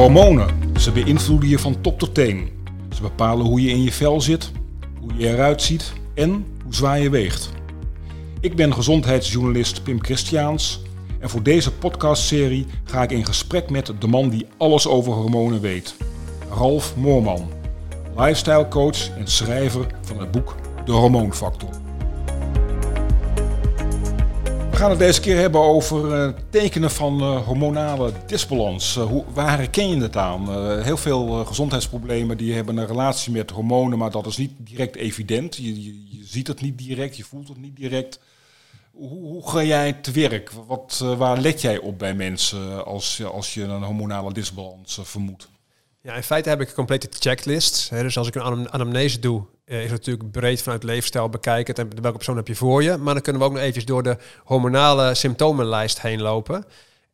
Hormonen, ze beïnvloeden je van top tot teen. Ze bepalen hoe je in je vel zit, hoe je eruit ziet en hoe zwaar je weegt. Ik ben gezondheidsjournalist Pim Christiaans en voor deze podcastserie ga ik in gesprek met de man die alles over hormonen weet. Ralf Moorman, lifestyle coach en schrijver van het boek De Hormoonfactor. Gaan het deze keer hebben over uh, tekenen van uh, hormonale disbalans. Uh, hoe, waar herken je het aan? heel veel gezondheidsproblemen die hebben een relatie met hormonen, maar dat is niet direct evident. Je, je, je ziet het niet direct, je voelt het niet direct. Hoe, hoe ga jij te werk? Wat, waar let jij op bij mensen als, als je een hormonale disbalans vermoedt? Ja, in feite heb ik een complete checklist. Dus als ik een anamnese doe, uh, is natuurlijk breed vanuit leefstijl bekijken. En welke persoon heb je voor je. Maar dan kunnen we ook nog eventjes door de hormonale symptomenlijst heen lopen.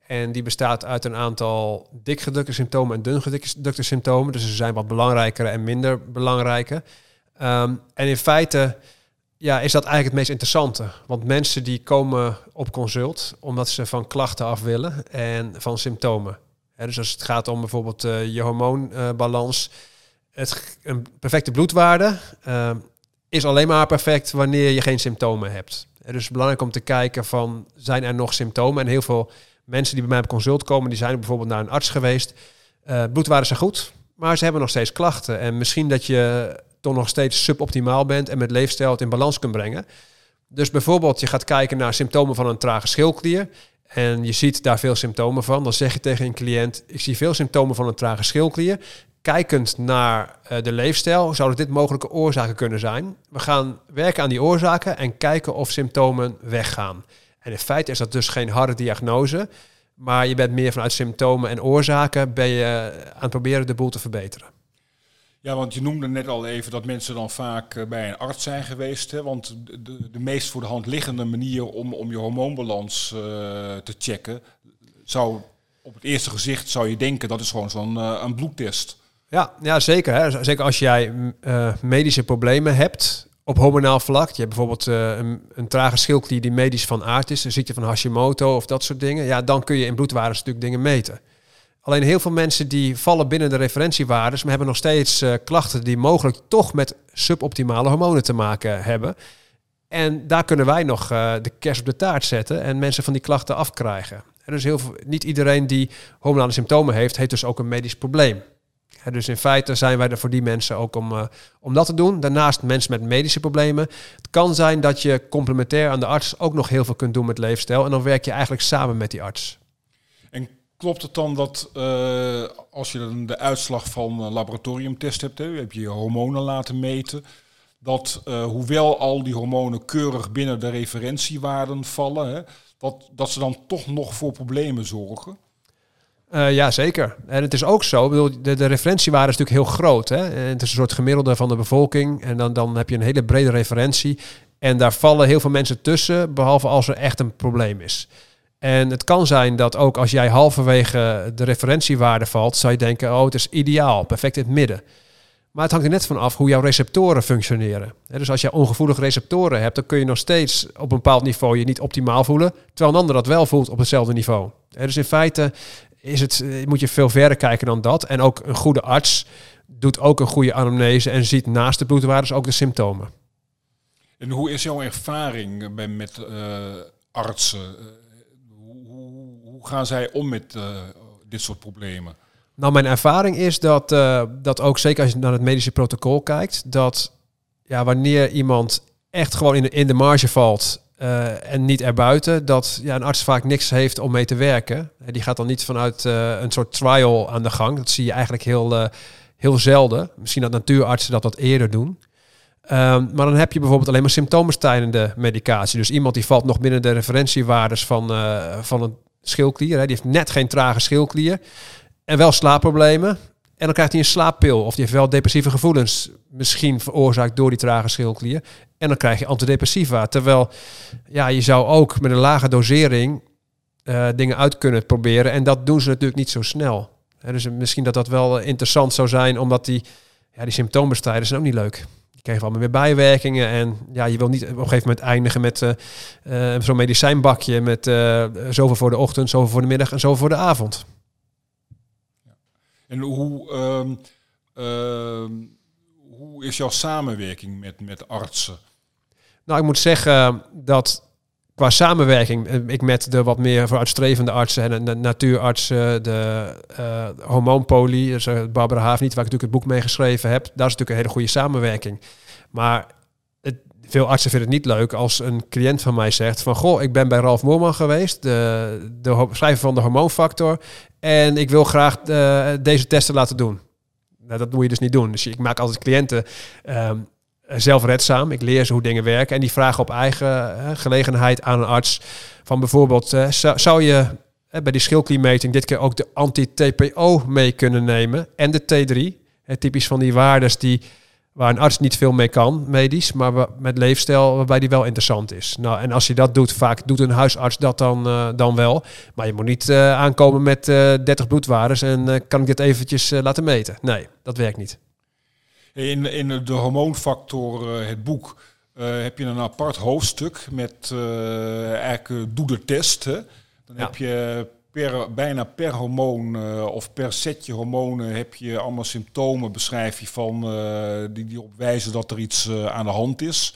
En die bestaat uit een aantal dikgedrukte symptomen en dungedrukte symptomen. Dus er zijn wat belangrijkere en minder belangrijke. Ehm, en in feite ja, is dat eigenlijk het meest interessante. Want mensen die komen op consult omdat ze van klachten af willen en van symptomen. Dus als het gaat om bijvoorbeeld uh, je hormoonbalans, het, een perfecte bloedwaarde uh, is alleen maar perfect wanneer je geen symptomen hebt. Het is belangrijk om te kijken van, zijn er nog symptomen? En heel veel mensen die bij mij op consult komen, die zijn bijvoorbeeld naar een arts geweest. Bloedwaarden zijn goed, maar ze hebben nog steeds klachten. En misschien dat je toch nog steeds suboptimaal bent en met leefstijl het in balans kunt brengen. Dus bijvoorbeeld, je gaat kijken naar symptomen van een trage schildklier. En je ziet daar veel symptomen van. Dan zeg je tegen een cliënt: Ik zie veel symptomen van een trage schildklier kijkend naar uh, de leefstijl, zouden dit mogelijke oorzaken kunnen zijn. We gaan werken aan die oorzaken en kijken of symptomen weggaan. En in feite is dat dus geen harde diagnose, maar je bent meer vanuit symptomen en oorzaken ben je aan het proberen de boel te verbeteren. Ja, want je noemde net al even dat mensen dan vaak eh, bij een arts zijn geweest. Hè? Want de, de meest voor de hand liggende manier om, om je hormoonbalans uh, te checken, zou op het eerste gezicht zou je denken dat is gewoon zo'n uh, een bloedtest. Ja, ja zeker. Hè. Zeker als jij uh, medische problemen hebt op hormonaal vlak. Je hebt bijvoorbeeld een, een, trage schildklier die medisch van aard is. Een ziekte van Hashimoto of dat soort dingen. Ja, dan kun je in bloedwaardes natuurlijk dingen meten. Alleen heel veel mensen die vallen binnen de referentiewaardes, maar hebben nog steeds uh, klachten die mogelijk toch met suboptimale hormonen te maken hebben. En daar kunnen wij nog de kerst op de taart zetten en mensen van die klachten afkrijgen. En dus heel veel, niet iedereen die hormonale symptomen heeft, heeft dus ook een medisch probleem dus in feite zijn wij er voor die mensen ook om, uh, om dat te doen. Daarnaast mensen met medische problemen. Het kan zijn dat je complementair aan de arts ook nog heel veel kunt doen met leefstijl. En dan werk je eigenlijk samen met die arts. Klopt het dan dat uh, als je de uitslag van een laboratoriumtest hebt, hè, heb je je hormonen laten meten, dat uh, hoewel al die hormonen keurig binnen de referentiewaarden vallen, dat, dat ze dan toch nog voor problemen zorgen? Uh, ja, zeker. En het is ook zo, bedoel, de, de referentiewaarde is natuurlijk heel groot. Hè? Het is een soort gemiddelde van de bevolking. En dan, dan heb je een hele brede referentie. En daar vallen heel veel mensen tussen, behalve als er echt een probleem is. En het kan zijn dat ook als jij halverwege de referentiewaarde valt, zou je denken, oh, het is ideaal, perfect in het midden. Maar het hangt er net van af hoe jouw receptoren functioneren. Dus als je ongevoelige receptoren hebt, dan kun je nog steeds op een bepaald niveau je niet optimaal voelen, terwijl een ander dat wel voelt op hetzelfde niveau. Dus in feite is het, eh, moet je veel verder kijken dan dat. En ook een goede arts doet ook een goede anamnese en ziet naast de bloedwaardes ook de symptomen. En hoe is jouw ervaring met uh, artsen? Gaan zij om met uh, dit soort problemen? Nou, mijn ervaring is dat, dat ook zeker als je naar het medische protocol kijkt, dat ja, wanneer iemand echt gewoon in de, in de marge valt uh, en niet erbuiten, dat ja, een arts vaak niks heeft om mee te werken. Die gaat dan niet vanuit een soort trial aan de gang. Dat zie je eigenlijk heel, heel zelden. Misschien dat natuurartsen dat wat eerder doen. Um, maar dan heb je bijvoorbeeld alleen maar symptoombestrijdende medicatie. Dus iemand die valt nog binnen de referentiewaardes van, van een schildklier. Hè. Die heeft net geen trage schildklier. En wel slaapproblemen. En dan krijgt hij een slaappil. Of die heeft wel depressieve gevoelens. Misschien veroorzaakt door die trage schildklier. En dan krijg je antidepressiva. Terwijl ja, je zou ook met een lage dosering uh, dingen uit kunnen proberen. En dat doen ze natuurlijk niet zo snel. dus misschien dat dat wel interessant zou zijn, omdat die, ja, die symptoombestrijders zijn ook niet leuk. Krijgt allemaal weer bijwerkingen. En ja, je wil niet op een gegeven moment eindigen met uh, uh, zo'n medicijnbakje. Met zoveel voor de ochtend, zoveel voor de middag en zoveel voor de avond. En hoe, ehm, ehm, hoe is jouw samenwerking met, met artsen? Nou, ik moet zeggen dat qua samenwerking, eh, ik met de wat meer vooruitstrevende artsen en de natuurartsen, de uh, hormoonpolie, dus uh, Barbara Haafniet, waar ik natuurlijk het boek mee geschreven heb, daar is natuurlijk een hele goede samenwerking. Maar het, veel artsen vinden het niet leuk als een cliënt van mij zegt van, goh, ik ben bij Ralf Moorman geweest, de, de schrijver van de hormoonfactor, en ik wil graag deze testen laten doen. Nou, dat moet je dus niet doen. Dus ik maak altijd cliënten um, zelfredzaam. Ik leer ze hoe dingen werken. En die vragen op eigen uh, gelegenheid aan een arts. Van bijvoorbeeld, uh, zou, je bij die schildkliermeting dit keer ook de anti-TPO mee kunnen nemen? En de T3. typisch van die waardes die, waar een arts niet veel mee kan, medisch. Maar met leefstijl waarbij die wel interessant is. Nou, en als je dat doet, vaak doet een huisarts dat dan, dan wel. Maar je moet niet aankomen met 30 bloedwaardes en kan ik dit eventjes laten meten. Nee, dat werkt niet. In, in de hormoonfactor, uh, het boek, uh, heb je een apart hoofdstuk met uh, eigenlijk doe de test. Hè? Dan ja. heb je per, bijna per hormoon of per setje hormonen heb je allemaal symptomen, beschrijf je van die, die op wijzen dat er iets aan de hand is.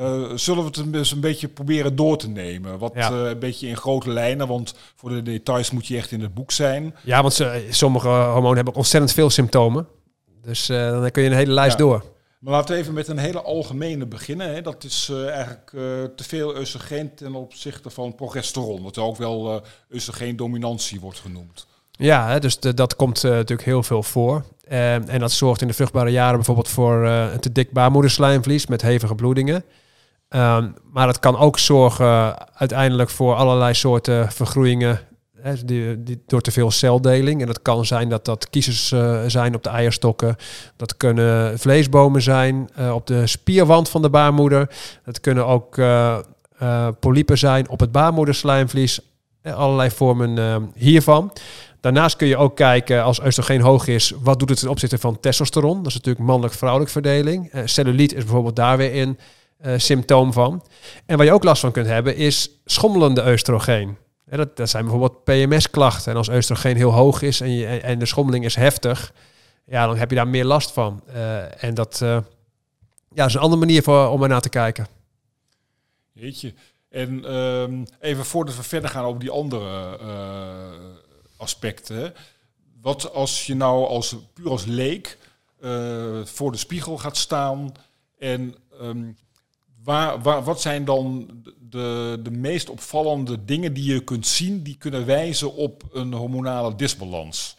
Uh, zullen we het dus een beetje proberen door te nemen? Wat ja. uh, een beetje in grote lijnen, want voor de details moet je echt in het boek zijn. Ja, want sommige hormonen hebben ontzettend veel symptomen. Dus uh, dan kun je een hele lijst ja. door. Maar laten we even met een hele algemene beginnen. Hè. Dat is uh, eigenlijk uh, te veel oestrogeen ten opzichte van progesteron. Wat ook wel uh, dominantie wordt genoemd. Ja, hè, dus de, dat komt natuurlijk heel veel voor. en dat zorgt in de vruchtbare jaren bijvoorbeeld voor een te dik baarmoederslijmvlies met hevige bloedingen. Um, maar het kan ook zorgen uiteindelijk voor allerlei soorten vergroeien door te veel celdeling. En dat kan zijn dat dat kiezers uh, zijn op de eierstokken. Dat kunnen vleesbomen zijn uh, op de spierwand van de baarmoeder. Dat kunnen ook uh, polypen zijn op het baarmoederslijmvlies. allerlei vormen hiervan. Daarnaast kun je ook kijken, als oestrogeen hoog is, wat doet het ten opzichte van testosteron? Dat is natuurlijk mannelijk-vrouwelijk verdeling. celluliet is bijvoorbeeld daar weer in symptoom van. En waar je ook last van kunt hebben, is schommelende oestrogeen. Dat, zijn bijvoorbeeld PMS-klachten. En als oestrogeen heel hoog is en, je, en de schommeling is heftig, ja, dan heb je daar meer last van. Uh, en dat uh, ja, is een andere manier voor, om er naar te kijken. Jeetje. En um, even voordat we verder gaan over die andere uh, aspecten. Wat als je nou als, puur als leek voor de spiegel gaat staan en um, Waar, wat zijn dan de, de meest opvallende dingen die je kunt zien, die kunnen wijzen op een hormonale disbalans?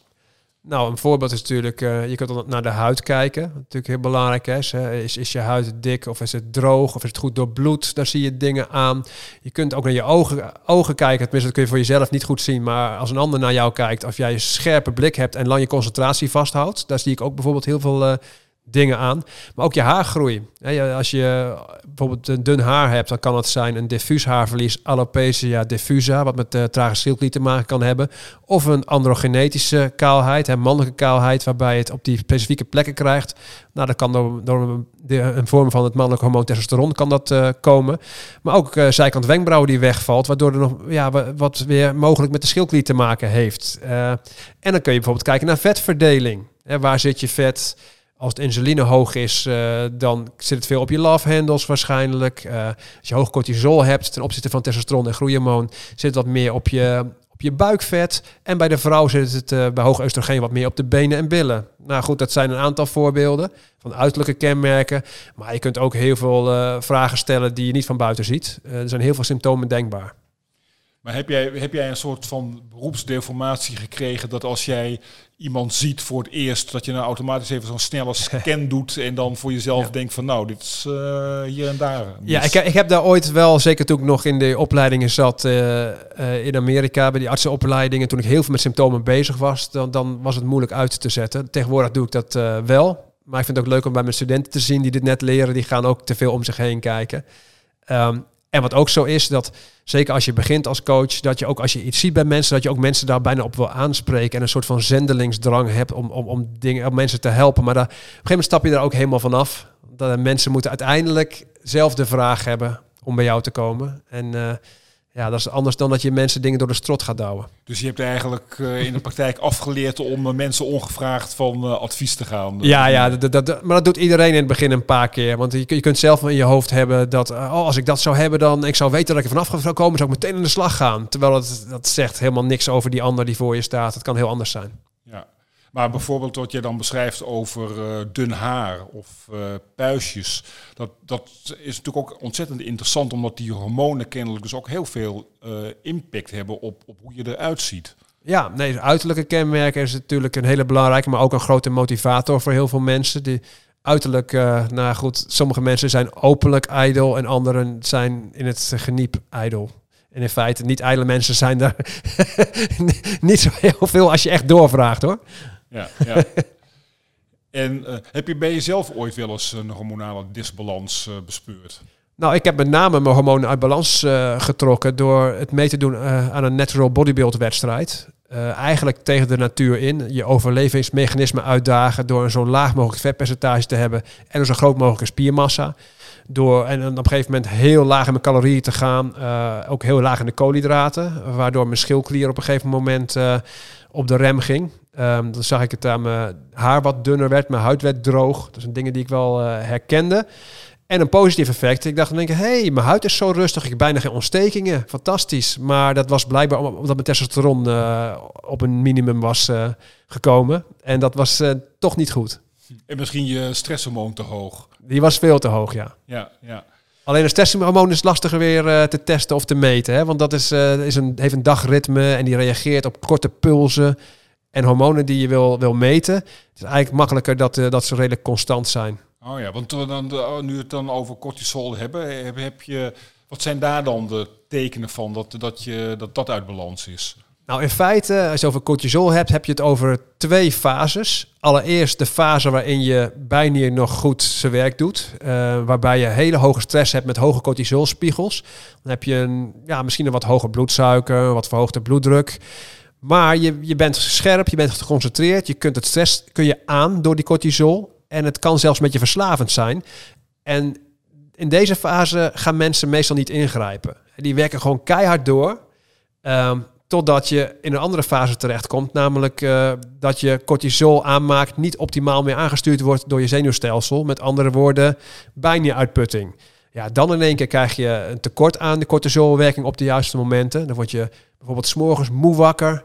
Nou, een voorbeeld is natuurlijk, uh, je kunt naar de huid kijken. Wat natuurlijk heel belangrijk is. Is, is je huid dik of is het droog of is het goed doorbloed? Daar zie je dingen aan. Je kunt ook naar je ogen, ogen kijken. Tenminste, dat kun je voor jezelf niet goed zien. Maar als een ander naar jou kijkt, of jij een scherpe blik hebt en lang je concentratie vasthoudt. Daar zie ik ook bijvoorbeeld heel veel uh, dingen aan. Maar ook je haargroei. Als je bijvoorbeeld een dun haar hebt, dan kan het zijn een diffuus haarverlies, alopecia diffusa, wat met uh, trage schildklier te maken kan hebben. Of een androgenetische kaalheid, mannelijke kaalheid, waarbij het op die specifieke plekken krijgt. Nou, dat kan door, door een vorm van het mannelijke hormoon testosteron kan dat uh, komen. Maar ook zijkant wenkbrauwen die wegvalt, waardoor er nog ja, wat weer mogelijk met de schildklier te maken heeft. en dan kun je bijvoorbeeld kijken naar vetverdeling. Waar zit je vet? Als de insuline hoog is, uh, dan zit het veel op je love handles waarschijnlijk. Uh, als je hoog cortisol hebt ten opzichte van testosteron en groeihormoon, zit wat meer op je, op je buikvet. En bij de vrouw zit het uh, bij hoog oestrogeen wat meer op de benen en billen. Nou goed, dat zijn een aantal voorbeelden van uiterlijke kenmerken. Maar je kunt ook heel veel vragen stellen die je niet van buiten ziet. er zijn heel veel symptomen denkbaar. Maar heb jij, heb jij een soort van beroepsdeformatie gekregen dat als jij iemand ziet voor het eerst, dat je nou automatisch even zo'n snelle scan doet en dan voor jezelf denkt van nou, dit is uh, hier en daar. Ja, ik, ik, heb daar ooit wel, zeker toen ik nog in de opleidingen zat uh, uh, in Amerika, bij die artsenopleidingen, toen ik heel veel met symptomen bezig was, dan, dan was het moeilijk uit te zetten. Tegenwoordig doe ik dat wel. Maar ik vind het ook leuk om bij mijn studenten te zien die dit net leren. Die gaan ook te veel om zich heen kijken. Um, en wat ook zo is, dat zeker als je begint als coach, dat je ook als je iets ziet bij mensen, dat je ook mensen daar bijna op wil aanspreken en een soort van zendelingsdrang hebt om, om, om, dingen, om mensen te helpen. Maar daar, op een gegeven moment stap je daar ook helemaal vanaf. Dat mensen moeten uiteindelijk zelf de vraag hebben om bij jou te komen. En uh, Ja, dat is anders dan dat je mensen dingen door de strot gaat douwen. Dus je hebt eigenlijk uh, in de praktijk afgeleerd om uh, mensen ongevraagd van uh, advies te gaan. Ja, ja dat, dat, dat, maar dat doet iedereen in het begin een paar keer. Want je, je kunt zelf in je hoofd hebben dat, oh, als ik dat zou hebben, dan ik zou weten dat ik er vanaf zou komen, zou ik meteen aan de slag gaan. Terwijl het, dat zegt helemaal niks over die ander die voor je staat. Het kan heel anders zijn. Ja. Maar bijvoorbeeld wat je dan beschrijft over uh, dun haar of uh, puistjes, dat, dat is natuurlijk ook ontzettend interessant, omdat die hormonen kennelijk dus ook heel veel uh, impact hebben op, op hoe je eruit ziet. Ja, nee, uiterlijke kenmerken is natuurlijk een hele belangrijke, maar ook een grote motivator voor heel veel mensen. Die uiterlijk, nou goed, sommige mensen zijn openlijk ijdel en anderen zijn in het geniep ijdel. En in feite, niet ijdele mensen zijn daar niet zo heel veel als je echt doorvraagt hoor ja, ja. en uh, heb je bij jezelf ooit wel eens een hormonale disbalans uh, bespeurd? Nou, ik heb met name mijn hormonen uit balans uh, getrokken door het mee te doen aan een natural bodybuild wedstrijd. eigenlijk tegen de natuur in. Je overlevingsmechanisme uitdagen door een zo laag mogelijk vetpercentage te hebben en een zo groot mogelijke spiermassa. Door en op een gegeven moment heel laag in mijn calorieën te gaan, ook heel laag in de koolhydraten, waardoor mijn schildklier op een gegeven moment op de rem ging. Um, dan zag ik het aan mijn haar wat dunner werd, mijn huid werd droog. Dat zijn dingen die ik wel uh, herkende. En een positief effect. Ik dacht dan denk ik, hey, mijn huid is zo rustig. Ik heb bijna geen ontstekingen. Fantastisch. Maar dat was blijkbaar omdat mijn testosteron uh, op een minimum was uh, gekomen. En dat was toch niet goed. En misschien je stresshormoon te hoog. Die was veel te hoog, ja. Ja, ja. Alleen het stresshormoon is lastiger weer te testen of te meten. Hè? Want dat is, is een, heeft een dagritme en die reageert op korte pulsen en hormonen die je wil, wil meten. Het is eigenlijk makkelijker dat, uh, dat ze redelijk constant zijn. Oh ja, want dan, oh, nu het dan over cortisol hebben, heb, heb je, wat zijn daar dan de tekenen van dat dat, je, dat, dat uit balans is? Nou, in feite, als je over cortisol hebt, heb je het over twee fases. Allereerst de fase waarin je bijnier nog goed zijn werk doet. Uh, waarbij je hele hoge stress hebt met hoge cortisolspiegels. Dan heb je een, ja, misschien een wat hoger bloedsuiker, wat verhoogde bloeddruk. Maar je, je bent scherp, je bent geconcentreerd, je kunt het stress kun je aan door die cortisol. En het kan zelfs met je verslavend zijn. En in deze fase gaan mensen meestal niet ingrijpen. Die werken gewoon keihard door. Um, totdat je in een andere fase terechtkomt. Namelijk uh, dat je cortisol aanmaakt niet optimaal meer aangestuurd wordt door je zenuwstelsel. Met andere woorden, bijna uitputting. Ja, dan in één keer krijg je een tekort aan de cortisolwerking op de juiste momenten. Dan word je bijvoorbeeld s'morgens moe wakker.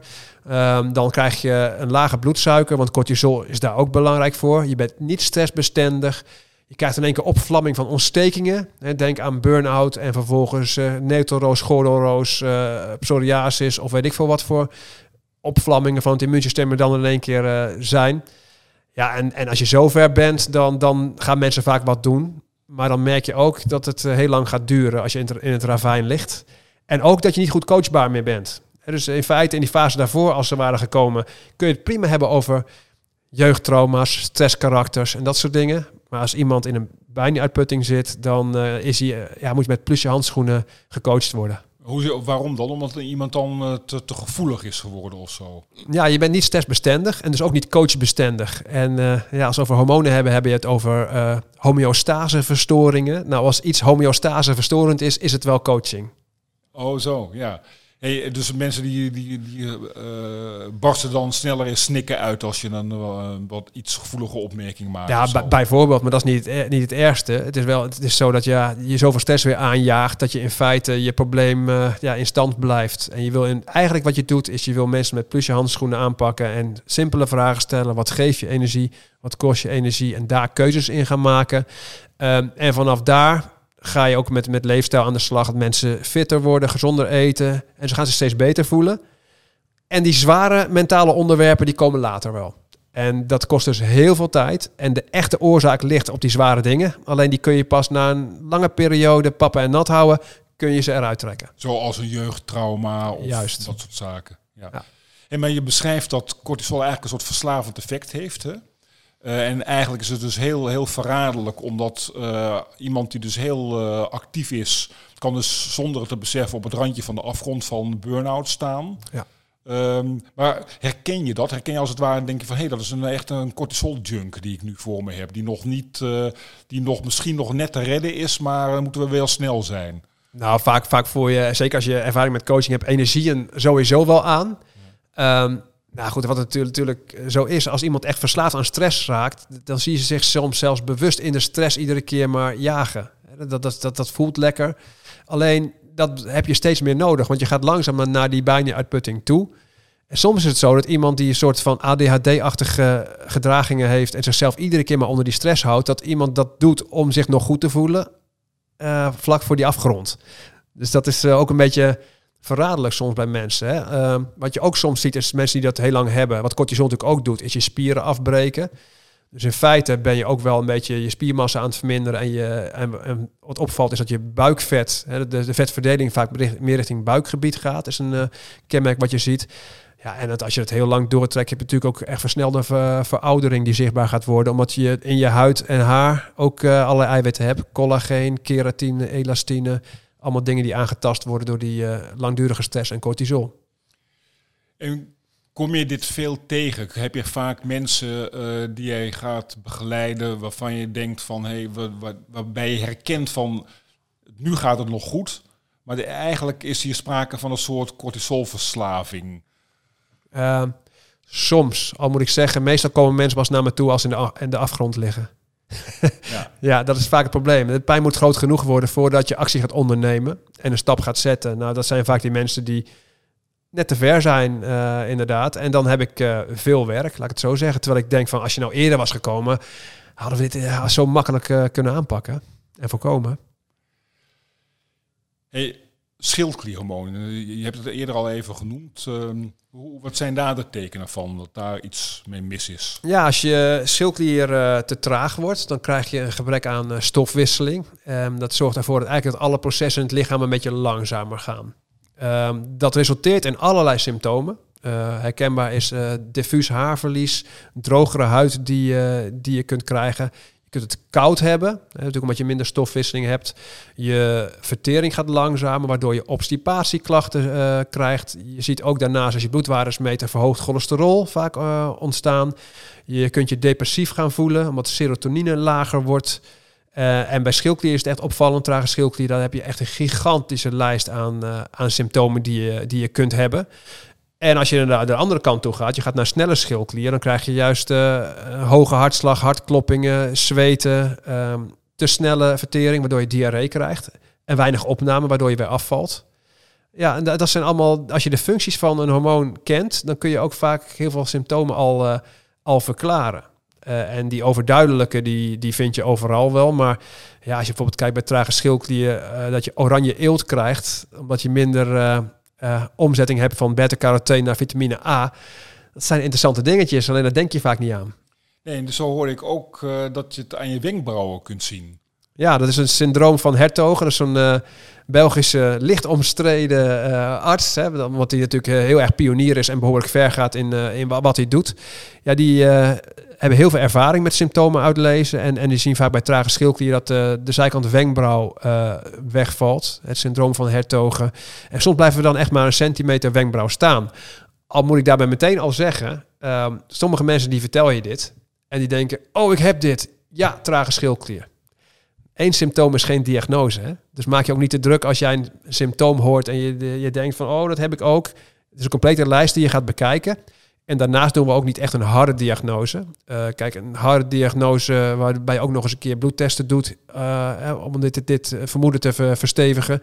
Um, dan krijg je een lage bloedsuiker, want cortisol is daar ook belangrijk voor. Je bent niet stressbestendig. Je krijgt in één keer opvlamming van ontstekingen. Denk aan burn-out en vervolgens uh, netelroos, gordelroos, uh, psoriasis of weet ik veel wat voor opvlammingen van het immuunsysteem er dan in één keer uh, zijn. Ja, en, en als je zover bent, dan, dan gaan mensen vaak wat doen. Maar dan merk je ook dat het heel lang gaat duren als je in het, ravijn ligt. En ook dat je niet goed coachbaar meer bent. Dus in feite in die fase daarvoor, als ze waren gekomen, kun je het prima hebben over jeugdtrauma's, stresskarakters en dat soort dingen. Maar als iemand in een bijna-uitputting zit, dan uh, is hij, uh, ja, moet je met plusje handschoenen gecoacht worden. Hoe, waarom dan? Omdat iemand dan uh, te, te, gevoelig is geworden of zo? Ja, je bent niet stressbestendig en dus ook niet coachbestendig. En ja, als we over hormonen hebben, hebben je het over homeostaseverstoringen. Nou, als iets homeostaseverstorend is, is het wel coaching. Oh, zo, ja. Hey, dus mensen die, die, die uh, barsten dan sneller in snikken uit als je dan uh, wat iets gevoelige opmerking maakt. Ja, bijvoorbeeld, maar dat is niet, het, niet het ergste. Het is wel het is zo dat ja, je zoveel stress weer aanjaagt dat je in feite je probleem uh, ja, in stand blijft. En je wil in, eigenlijk wat je doet, is je wil mensen met plusje handschoenen aanpakken en simpele vragen stellen. Wat geeft je energie? Wat kost je energie? En daar keuzes in gaan maken. Um, en vanaf daar ga je ook met, met leefstijl aan de slag. Dat mensen fitter worden, gezonder eten. En ze gaan zich steeds beter voelen. En die zware mentale onderwerpen, die komen later wel. En dat kost dus heel veel tijd. En de echte oorzaak ligt op die zware dingen. Alleen die kun je pas na een lange periode papa en nat houden, kun je ze eruit trekken. Zoals een jeugdtrauma of Juist. dat soort zaken. Ja. ja. En maar je beschrijft dat cortisol eigenlijk een soort verslavend effect heeft. Hè? Uh, en eigenlijk is het dus heel, heel verraderlijk, omdat uh, iemand die dus heel uh, actief is, kan dus zonder het te beseffen op het randje van de afgrond van burn-out staan. Ja. Um, maar herken je dat? Herken je als het ware en denk je van hé, hey, dat is een, echt een cortisol-junk die ik nu voor me heb. Die nog niet, die nog misschien nog net te redden is, maar dan moeten we wel snel zijn. Nou, vaak, vaak voor je, zeker als je ervaring met coaching hebt, energieën sowieso wel aan. Ehm, nou goed, wat natuurlijk, zo is, als iemand echt verslaafd aan stress raakt, dan zie je zich soms zelfs bewust in de stress iedere keer maar jagen. Dat, dat, dat, dat voelt lekker. Alleen dat heb je steeds meer nodig, want je gaat langzaam naar die bijna uitputting toe. En soms is het zo dat iemand die een soort van ADHD-achtige gedragingen heeft en zichzelf iedere keer maar onder die stress houdt, dat iemand dat doet om zich nog goed te voelen, uh, vlak voor die afgrond. Dus dat is uh, ook een beetje verraderlijk soms bij mensen. Hè? Uh, wat je ook soms ziet is mensen die dat heel lang hebben. Wat cortisol natuurlijk ook doet, is je spieren afbreken. Dus in feite ben je ook wel een beetje je spiermassa aan het verminderen. En, je, en, wat opvalt is dat je buikvet, hè, de, de vetverdeling vaak meer richting buikgebied gaat. Is een uh, kenmerk wat je ziet. Ja, en dat als je het heel lang doortrekt, heb je natuurlijk ook echt versnelde ver, veroudering die zichtbaar gaat worden. Omdat je in je huid en haar ook uh, allerlei eiwitten hebt. Collageen, keratine, elastine. Allemaal dingen die aangetast worden door die uh, langdurige stress en cortisol. En kom je dit veel tegen? Heb je vaak mensen uh, die jij gaat begeleiden waarvan je denkt van... Hey, waar, waarbij je herkent van nu gaat het nog goed... Maar de, eigenlijk is hier sprake van een soort cortisolverslaving. Uh, soms, al moet ik zeggen, meestal komen mensen pas naar me toe als ze in de, in de afgrond liggen. ja. ja, dat is vaak het probleem. De pijn moet groot genoeg worden voordat je actie gaat ondernemen en een stap gaat zetten. Nou, dat zijn vaak die mensen die net te ver zijn, uh, inderdaad. En dan heb ik uh, veel werk, laat ik het zo zeggen. Terwijl ik denk van, als je nou eerder was gekomen, hadden we dit ja, zo makkelijk uh, kunnen aanpakken en voorkomen. Hey, schildklierhormonen, je hebt het eerder al even genoemd. Ehm, wat zijn daar de tekenen van dat daar iets mee mis is? Ja, als je schildklier uh, te traag wordt, dan krijg je een gebrek aan uh, stofwisseling. Um, dat zorgt ervoor dat eigenlijk dat alle processen in het lichaam een beetje langzamer gaan. Um, dat resulteert in allerlei symptomen. Uh, herkenbaar is diffuus haarverlies, drogere huid die, die je kunt krijgen. Je kunt het koud hebben, hè, natuurlijk omdat je minder stofwisseling hebt. Je vertering gaat langzamer, waardoor je obstipatieklachten uh, krijgt. Je ziet ook daarnaast, als je bloedwaardes meet, een verhoogd cholesterol vaak uh, ontstaan. Je kunt je depressief gaan voelen, omdat serotonine lager wordt. Uh, en bij schildklier is het echt opvallend, trage schildklier. Dan heb je echt een gigantische lijst aan, aan symptomen die je, die je kunt hebben. En als je naar de andere kant toe gaat, je gaat naar snelle schildklier, dan krijg je juist uh, hoge hartslag, hartkloppingen, zweten, um, te snelle vertering, waardoor je diarree krijgt. En weinig opname, waardoor je weer afvalt. Ja, en dat zijn allemaal, als je de functies van een hormoon kent, dan kun je ook vaak heel veel symptomen al, uh, al verklaren. En die overduidelijke, die, die vind je overal wel. Maar ja, als je bijvoorbeeld kijkt bij trage schildklier, dat je oranje eelt krijgt, omdat je minder uh, omzetting hebt van beta-carotene naar vitamine A. Dat zijn interessante dingetjes, alleen daar denk je vaak niet aan. Nee, en dus zo hoor ik ook uh, dat je het aan je wenkbrauwen kunt zien. Ja, dat is een syndroom van Hertogen. Dat is zo'n uh, Belgische licht omstreden arts. Hè, omdat hij natuurlijk heel erg pionier is en behoorlijk ver gaat in, in wat hij doet. Ja, die hebben heel veel ervaring met symptomen uitlezen. En, en die zien vaak bij trage schildklier dat uh, de zijkant wenkbrauw uh, wegvalt. Het syndroom van hertogen. En soms blijven we dan echt maar een centimeter wenkbrauw staan. Al moet ik daarbij meteen al zeggen, uh, sommige mensen die vertel je dit. En die denken, oh ik heb dit. Ja, trage schildklier. Eén symptoom is geen diagnose. Hè? Dus maak je ook niet te druk als jij een symptoom hoort en je, je denkt van, oh dat heb ik ook. Het is een complete lijst die je gaat bekijken. En daarnaast doen we ook niet echt een harde diagnose. Uh, kijk, een harde diagnose waarbij je ook nog eens een keer bloedtesten doet uh, om dit, dit, vermoeden te verstevigen,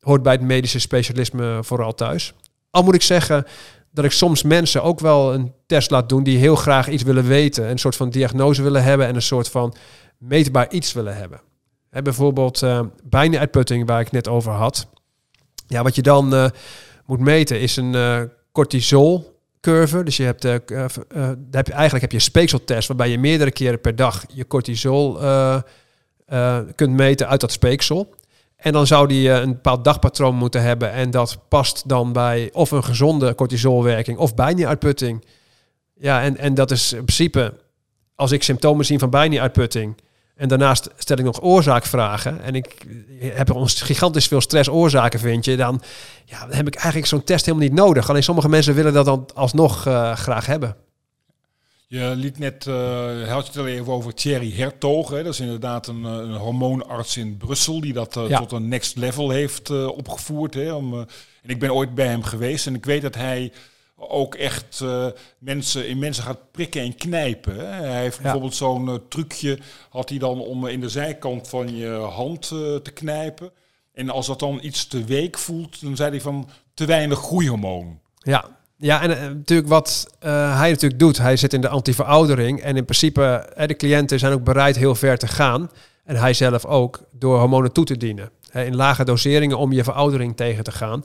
hoort bij het medische specialisme vooral thuis. Al moet ik zeggen dat ik soms mensen ook wel een test laat doen die heel graag iets willen weten, een soort van diagnose willen hebben en een soort van meetbaar iets willen hebben. Bijvoorbeeld uh, bijna-uitputting waar ik net over had. Ja, wat je dan moet meten is een cortisol curve. Dus je hebt, uh, uh, heb je, eigenlijk heb je een speekseltest waarbij je meerdere keren per dag je cortisol kunt meten uit dat speeksel. En dan zou die een bepaald dagpatroon moeten hebben. En dat past dan bij of een gezonde cortisolwerking of bijnieruitputting. Ja, en, en dat is in principe, als ik symptomen zie van bijnieruitputting... En daarnaast stel ik nog oorzaakvragen. En ik heb ons gigantisch veel stressoorzaken, vind je. Dan, ja, dan heb ik eigenlijk zo'n test helemaal niet nodig. Alleen sommige mensen willen dat dan alsnog uh, graag hebben. Je liet net, uh, had je het al even over Thierry Hertog. Hè? Dat is inderdaad een, een hormoonarts in Brussel die dat uh, tot een next level heeft uh, opgevoerd. Hè? Om, en ik ben ooit bij hem geweest en ik weet dat hij ook echt mensen, in mensen gaat prikken en knijpen. Hè? Hij heeft ja. bijvoorbeeld zo'n trucje, had hij dan om in de zijkant van je hand te knijpen. En als dat dan iets te week voelt, dan zei hij van te weinig groeihormoon. Ja, ja, en natuurlijk wat hij natuurlijk doet, hij zit in de antiveroudering en in principe de cliënten zijn ook bereid heel ver te gaan en hij zelf ook door hormonen toe te dienen in lage doseringen om je veroudering tegen te gaan.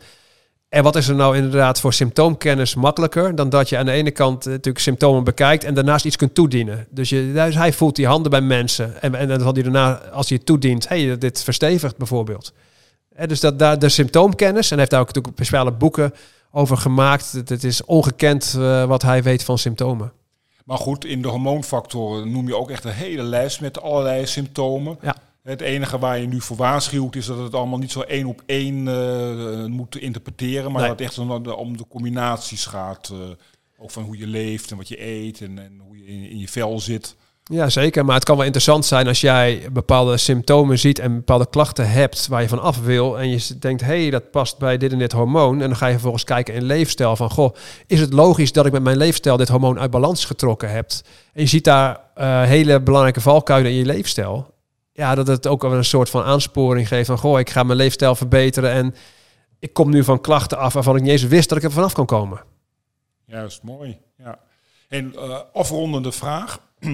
En wat is er nou inderdaad voor symptoomkennis makkelijker dan dat je aan de ene kant natuurlijk symptomen bekijkt en daarnaast iets kunt toedienen. Dus, je, dus hij voelt die handen bij mensen en, en dan zal hij daarna, als hij het toedient, hey, dit verstevigt bijvoorbeeld. dus dat, daar de symptoomkennis, en hij heeft daar ook natuurlijk speciale boeken over gemaakt. Het, is ongekend uh, wat hij weet van symptomen. Maar goed, in de hormoonfactoren noem je ook echt een hele lijst met allerlei symptomen. Ja. Het enige waar je nu voor waarschuwt is dat het allemaal niet zo één op één uh, moet interpreteren, maar nee. dat het echt om de, om de combinaties gaat. Uh, ook van hoe je leeft en wat je eet en, en hoe je in, in je vel zit. Ja, zeker. Maar het kan wel interessant zijn als jij bepaalde symptomen ziet en bepaalde klachten hebt waar je van af wil. En je denkt, hé, hey, dat past bij dit en dit hormoon. En dan ga je vervolgens kijken in leefstijl van, goh, is het logisch dat ik met mijn leefstijl dit hormoon uit balans getrokken heb? En je ziet daar uh, hele belangrijke valkuilen in je leefstijl. Ja, dat het ook een soort van aansporing geeft van, goh, ik ga mijn leefstijl verbeteren en ik kom nu van klachten af waarvan ik niet eens wist dat ik er vanaf kan komen. Juist, mooi. Ja. En uh, afrondende vraag.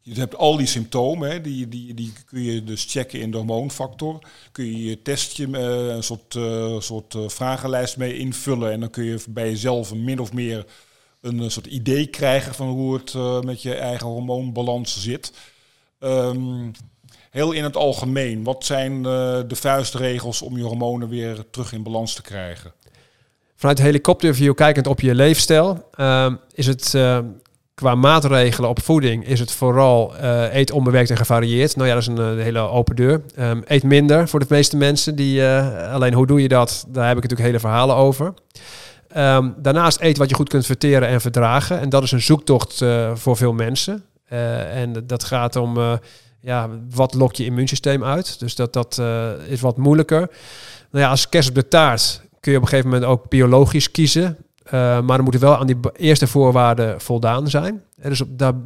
Je hebt al die symptomen, hè, die, die, die kun je dus checken in de hormoonfactor. Kun je je testje, uh, een soort, uh, soort vragenlijst mee invullen. En dan kun je bij jezelf min of meer een soort idee krijgen van hoe het met je eigen hormoonbalans zit. Um, heel in het algemeen, wat zijn de vuistregels om je hormonen weer terug in balans te krijgen? Vanuit helikopterview kijkend op je leefstijl ehm, is het qua maatregelen op voeding is het vooral uh, eet onbewerkt en gevarieerd. Nou ja, dat is een, hele open deur. Um, eet minder voor de meeste mensen. Die, alleen hoe doe je dat? Daar heb ik natuurlijk hele verhalen over. Daarnaast eet wat je goed kunt verteren en verdragen. En dat is een zoektocht voor veel mensen. en dat gaat om ja, wat lokt je immuunsysteem uit. Dus dat, dat is wat moeilijker. Nou ja, als kerst op de taart kun je op een gegeven moment ook biologisch kiezen. Uh, maar dan moet er wel aan die eerste voorwaarden voldaan zijn. Dus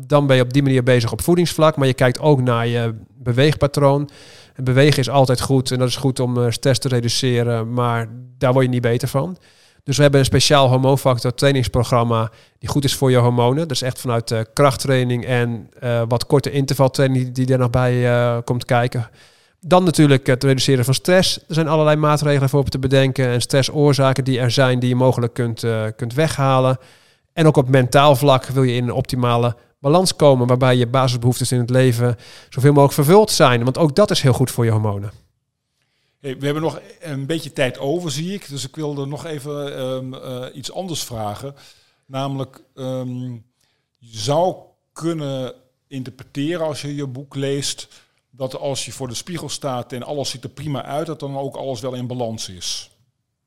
dan ben je op die manier bezig op voedingsvlak. Maar je kijkt ook naar je beweegpatroon. En bewegen is altijd goed. En dat is goed om uh, stress te reduceren. Maar daar word je niet beter van. Dus we hebben een speciaal hormoonfactor trainingsprogramma. Die goed is voor je hormonen. Dus echt vanuit uh, krachttraining en wat korte intervaltraining die, er nog bij komt kijken. Dan natuurlijk het reduceren van stress. Er zijn allerlei maatregelen voor op te bedenken. En stressoorzaken die er zijn, die je mogelijk kunt, kunt weghalen. En ook op mentaal vlak wil je in een optimale balans komen. Waarbij je basisbehoeftes in het leven zoveel mogelijk vervuld zijn. Want ook dat is heel goed voor je hormonen. We hebben nog een beetje tijd over, zie ik. Dus ik wilde nog even um, uh, iets anders vragen. Namelijk, um, je zou kunnen interpreteren als je je boek leest dat als je voor de spiegel staat en alles ziet er prima uit, dat dan ook alles wel in balans is.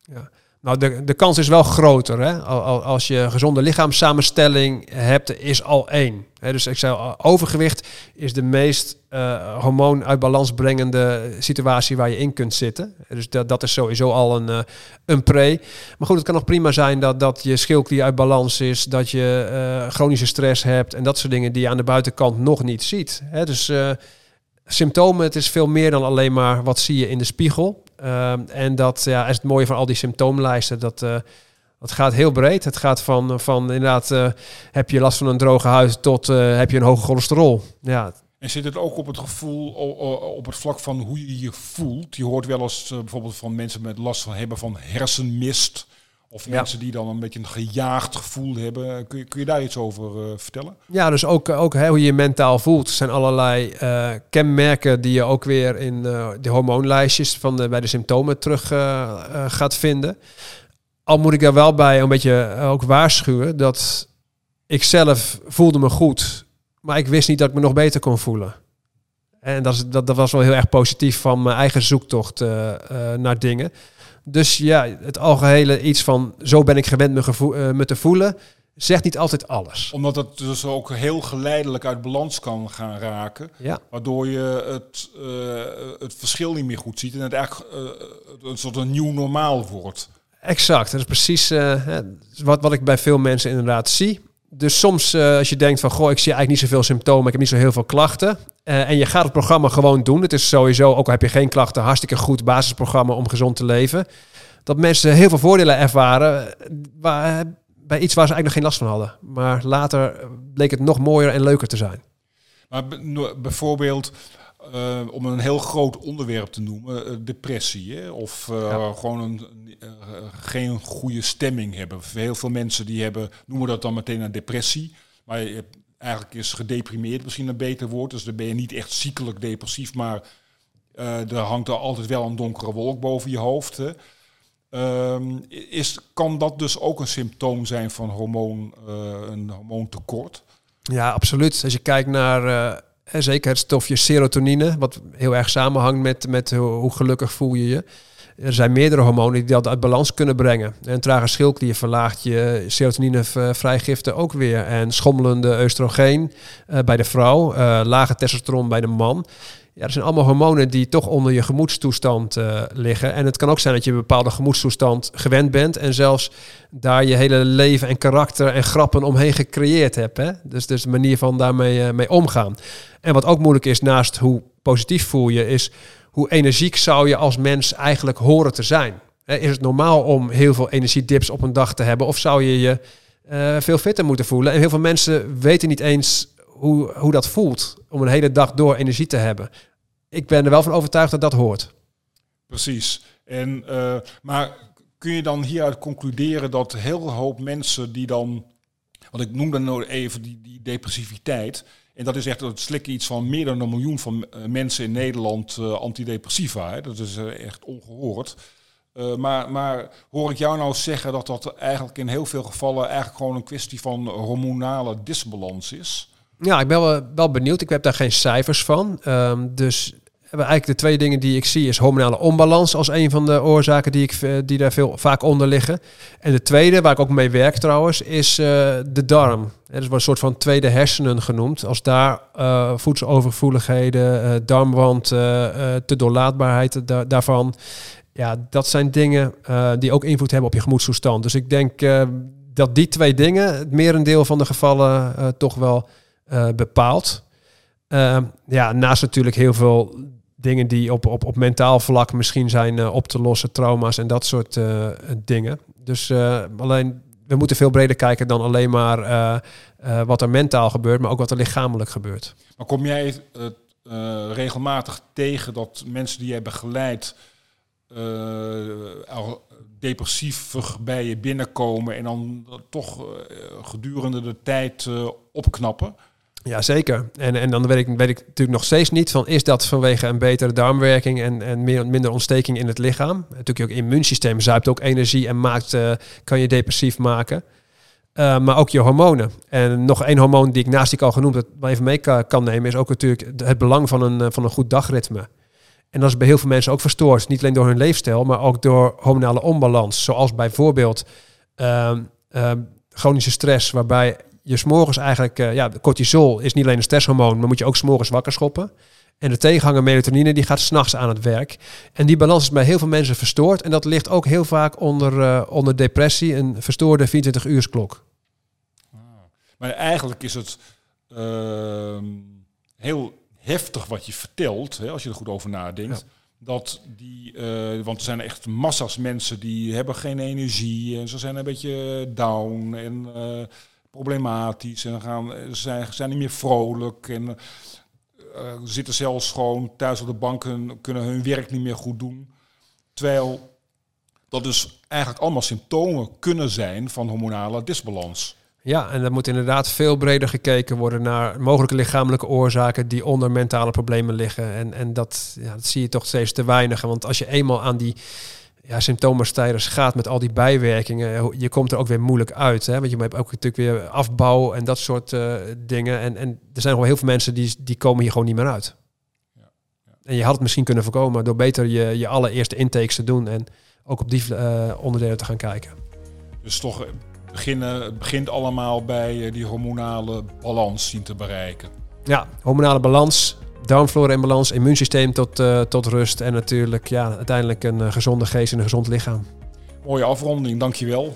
Ja. Nou, de, de kans is wel groter. Hè? Als je gezonde lichaamssamenstelling hebt, is al één. Dus ik zei, overgewicht is de meest uh, hormoon uit brengende situatie waar je in kunt zitten. Dus dat, dat is sowieso al een, uh, een pre. Maar goed, het kan nog prima zijn dat, dat je schildklier uit balans is, dat je chronische stress hebt en dat soort dingen die je aan de buitenkant nog niet ziet. Dus symptomen, het is veel meer dan alleen maar wat zie je in de spiegel. Uh, en dat ja, is het mooie van al die symptoomlijsten. Dat, dat gaat heel breed. Het gaat van, van inderdaad, uh, heb je last van een droge huid tot heb je een hoge cholesterol. Ja. En zit het ook op het gevoel, op het vlak van hoe je je voelt? Je hoort wel eens bijvoorbeeld van mensen met last van hebben van hersenmist. Of mensen die dan een beetje een gejaagd gevoel hebben. Kun je, kun je daar iets over uh, vertellen? Ja, dus ook, ook hè, hoe je je mentaal voelt. Er zijn allerlei uh, kenmerken die je ook weer in uh, de hormoonlijstjes van de, bij de symptomen terug gaat vinden. Al moet ik er wel bij een beetje ook waarschuwen dat ik zelf voelde me goed, maar ik wist niet dat ik me nog beter kon voelen. En dat, is, dat, dat was wel heel erg positief van mijn eigen zoektocht naar dingen. Dus ja, het algehele iets van zo ben ik gewend me, uh, me te voelen, zegt niet altijd alles. Omdat het dus ook heel geleidelijk uit balans kan gaan raken. Ja. Waardoor je het, uh, het verschil niet meer goed ziet. En het eigenlijk uh, een soort een nieuw normaal wordt. Exact. Dat is precies wat, wat ik bij veel mensen inderdaad zie. Dus soms als je denkt van, goh, ik zie eigenlijk niet zoveel symptomen, ik heb niet zo heel veel klachten. en je gaat het programma gewoon doen. Het is sowieso, ook al heb je geen klachten, hartstikke goed basisprogramma om gezond te leven. Dat mensen heel veel voordelen ervaren waar, bij iets waar ze eigenlijk nog geen last van hadden. Maar later bleek het nog mooier en leuker te zijn. Maar bijvoorbeeld, uh, om een heel groot onderwerp te noemen, uh, depressie. Hè? Of uh, ja. gewoon een, geen goede stemming hebben. Heel veel mensen die hebben, noemen dat dan meteen een depressie. Maar eigenlijk is gedeprimeerd misschien een beter woord. Dus dan ben je niet echt ziekelijk depressief, maar er hangt er altijd wel een donkere wolk boven je hoofd. Hè? Um, is, kan dat dus ook een symptoom zijn van hormoon, een hormoontekort? Ja, absoluut. Als je kijkt naar zeker het stofje serotonine, wat heel erg samenhangt met, met hoe, gelukkig voel je je. Er zijn meerdere hormonen die dat uit balans kunnen brengen. Een trage schildklier verlaagt je serotonine vrijgiften ook weer. En schommelende oestrogeen uh, bij de vrouw, lage testosteron bij de man. Ja, er zijn allemaal hormonen die toch onder je gemoedstoestand uh, liggen. En het kan ook zijn dat je een bepaalde gemoedstoestand gewend bent. En zelfs daar je hele leven en karakter en grappen omheen gecreëerd hebt. Hè? Dus, dus de manier van daarmee uh, mee omgaan. En wat ook moeilijk is, naast hoe positief voel je, is hoe energiek zou je als mens eigenlijk horen te zijn. Is het normaal om heel veel energiedips op een dag te hebben? Of zou je je uh, veel fitter moeten voelen? En heel veel mensen weten niet eens hoe, hoe dat voelt om een hele dag door energie te hebben. Ik ben er wel van overtuigd dat dat hoort. Precies. En, uh, maar kun je dan hieruit concluderen dat heel hoop mensen die dan, want ik noemde nou even die, die depressiviteit, en dat is echt het slikken iets van meer dan een miljoen van uh, mensen in Nederland uh, antidepressiva. Hè? Dat is echt ongehoord. Maar, maar hoor ik jou nou zeggen dat dat eigenlijk in heel veel gevallen eigenlijk gewoon een kwestie van hormonale disbalans is? Ja, ik ben wel, benieuwd. Ik heb daar geen cijfers van. Um, dus eigenlijk de twee dingen die ik zie is hormonale onbalans als een van de oorzaken die, ik, eh, die daar veel, vaak onder liggen. En de tweede, waar ik ook mee werk trouwens, is uh, de darm. Er is wel een soort van tweede hersenen genoemd. Als daar uh, voedselovergevoeligheden, uh, darmwand, te doorlaatbaarheid da daarvan. Ja, dat zijn dingen die ook invloed hebben op je gemoedstoestand. Dus ik denk dat die twee dingen het merendeel van de gevallen toch wel bepaalt. Uh, ja, naast natuurlijk heel veel dingen die op, op, op mentaal vlak misschien zijn uh, op te lossen, trauma's en dat soort dingen. Dus alleen, we moeten veel breder kijken dan alleen maar wat er mentaal gebeurt, maar ook wat er lichamelijk gebeurt. Maar kom jij regelmatig tegen dat mensen die jij begeleidt al depressief bij je binnenkomen en dan toch gedurende de tijd opknappen? Ja, zeker. En, en dan weet ik, weet ik natuurlijk nog steeds niet van is dat vanwege een betere darmwerking en, en minder ontsteking in het lichaam. Natuurlijk ook immuunsysteem zuipt ook energie en maakt, uh, kan je depressief maken. Uh, maar ook je hormonen. En nog één hormoon die ik naast die ik al genoemd heb, maar even mee kan, nemen, is ook natuurlijk het belang van een, eh, van een goed dagritme. En dat is bij heel veel mensen ook verstoord. Niet alleen door hun leefstijl, maar ook door hormonale onbalans. Zoals bijvoorbeeld uh, chronische stress, waarbij je s'morgens eigenlijk, uh, ja, cortisol is niet alleen een stresshormoon, maar moet je ook s'morgens wakker schoppen. En de tegenhanger melatonine die gaat s'nachts aan het werk. En die balans is bij heel veel mensen verstoord. En dat ligt ook heel vaak onder, uh, onder depressie, een verstoorde 24-uursklok. Ah, maar eigenlijk is het uh, heel heftig wat je vertelt, hè, als je er goed over nadenkt. Ja. Dat die, uh, want er zijn echt massa's mensen die hebben geen energie en ze zijn een beetje down en problematisch en gaan, zijn, zijn niet meer vrolijk en uh, zitten zelfs gewoon thuis op de bank en kunnen hun werk niet meer goed doen. Terwijl dat dus eigenlijk allemaal symptomen kunnen zijn van hormonale disbalans. Ja, en er moet inderdaad veel breder gekeken worden naar mogelijke lichamelijke oorzaken die onder mentale problemen liggen. En, en dat, ja, dat zie je toch steeds te weinig. Want als je eenmaal aan die ja, symptomenstijgers gaat met al die bijwerkingen, je komt er ook weer moeilijk uit. Hè? Want je hebt ook natuurlijk weer afbouw en dat soort uh, dingen. En, en er zijn gewoon heel veel mensen die, die komen hier gewoon niet meer uit. Ja, ja. En je had het misschien kunnen voorkomen door beter je, je allereerste intakes te doen en ook op die uh, onderdelen te gaan kijken. Dus toch beginnen, het begint allemaal bij eh, die hormonale balans zien te bereiken. Ja, hormonale balans, darmflora in balans, immuunsysteem tot, uh, tot rust en natuurlijk ja, uiteindelijk een uh, gezonde geest en een gezond lichaam. Mooie afronding, dankjewel.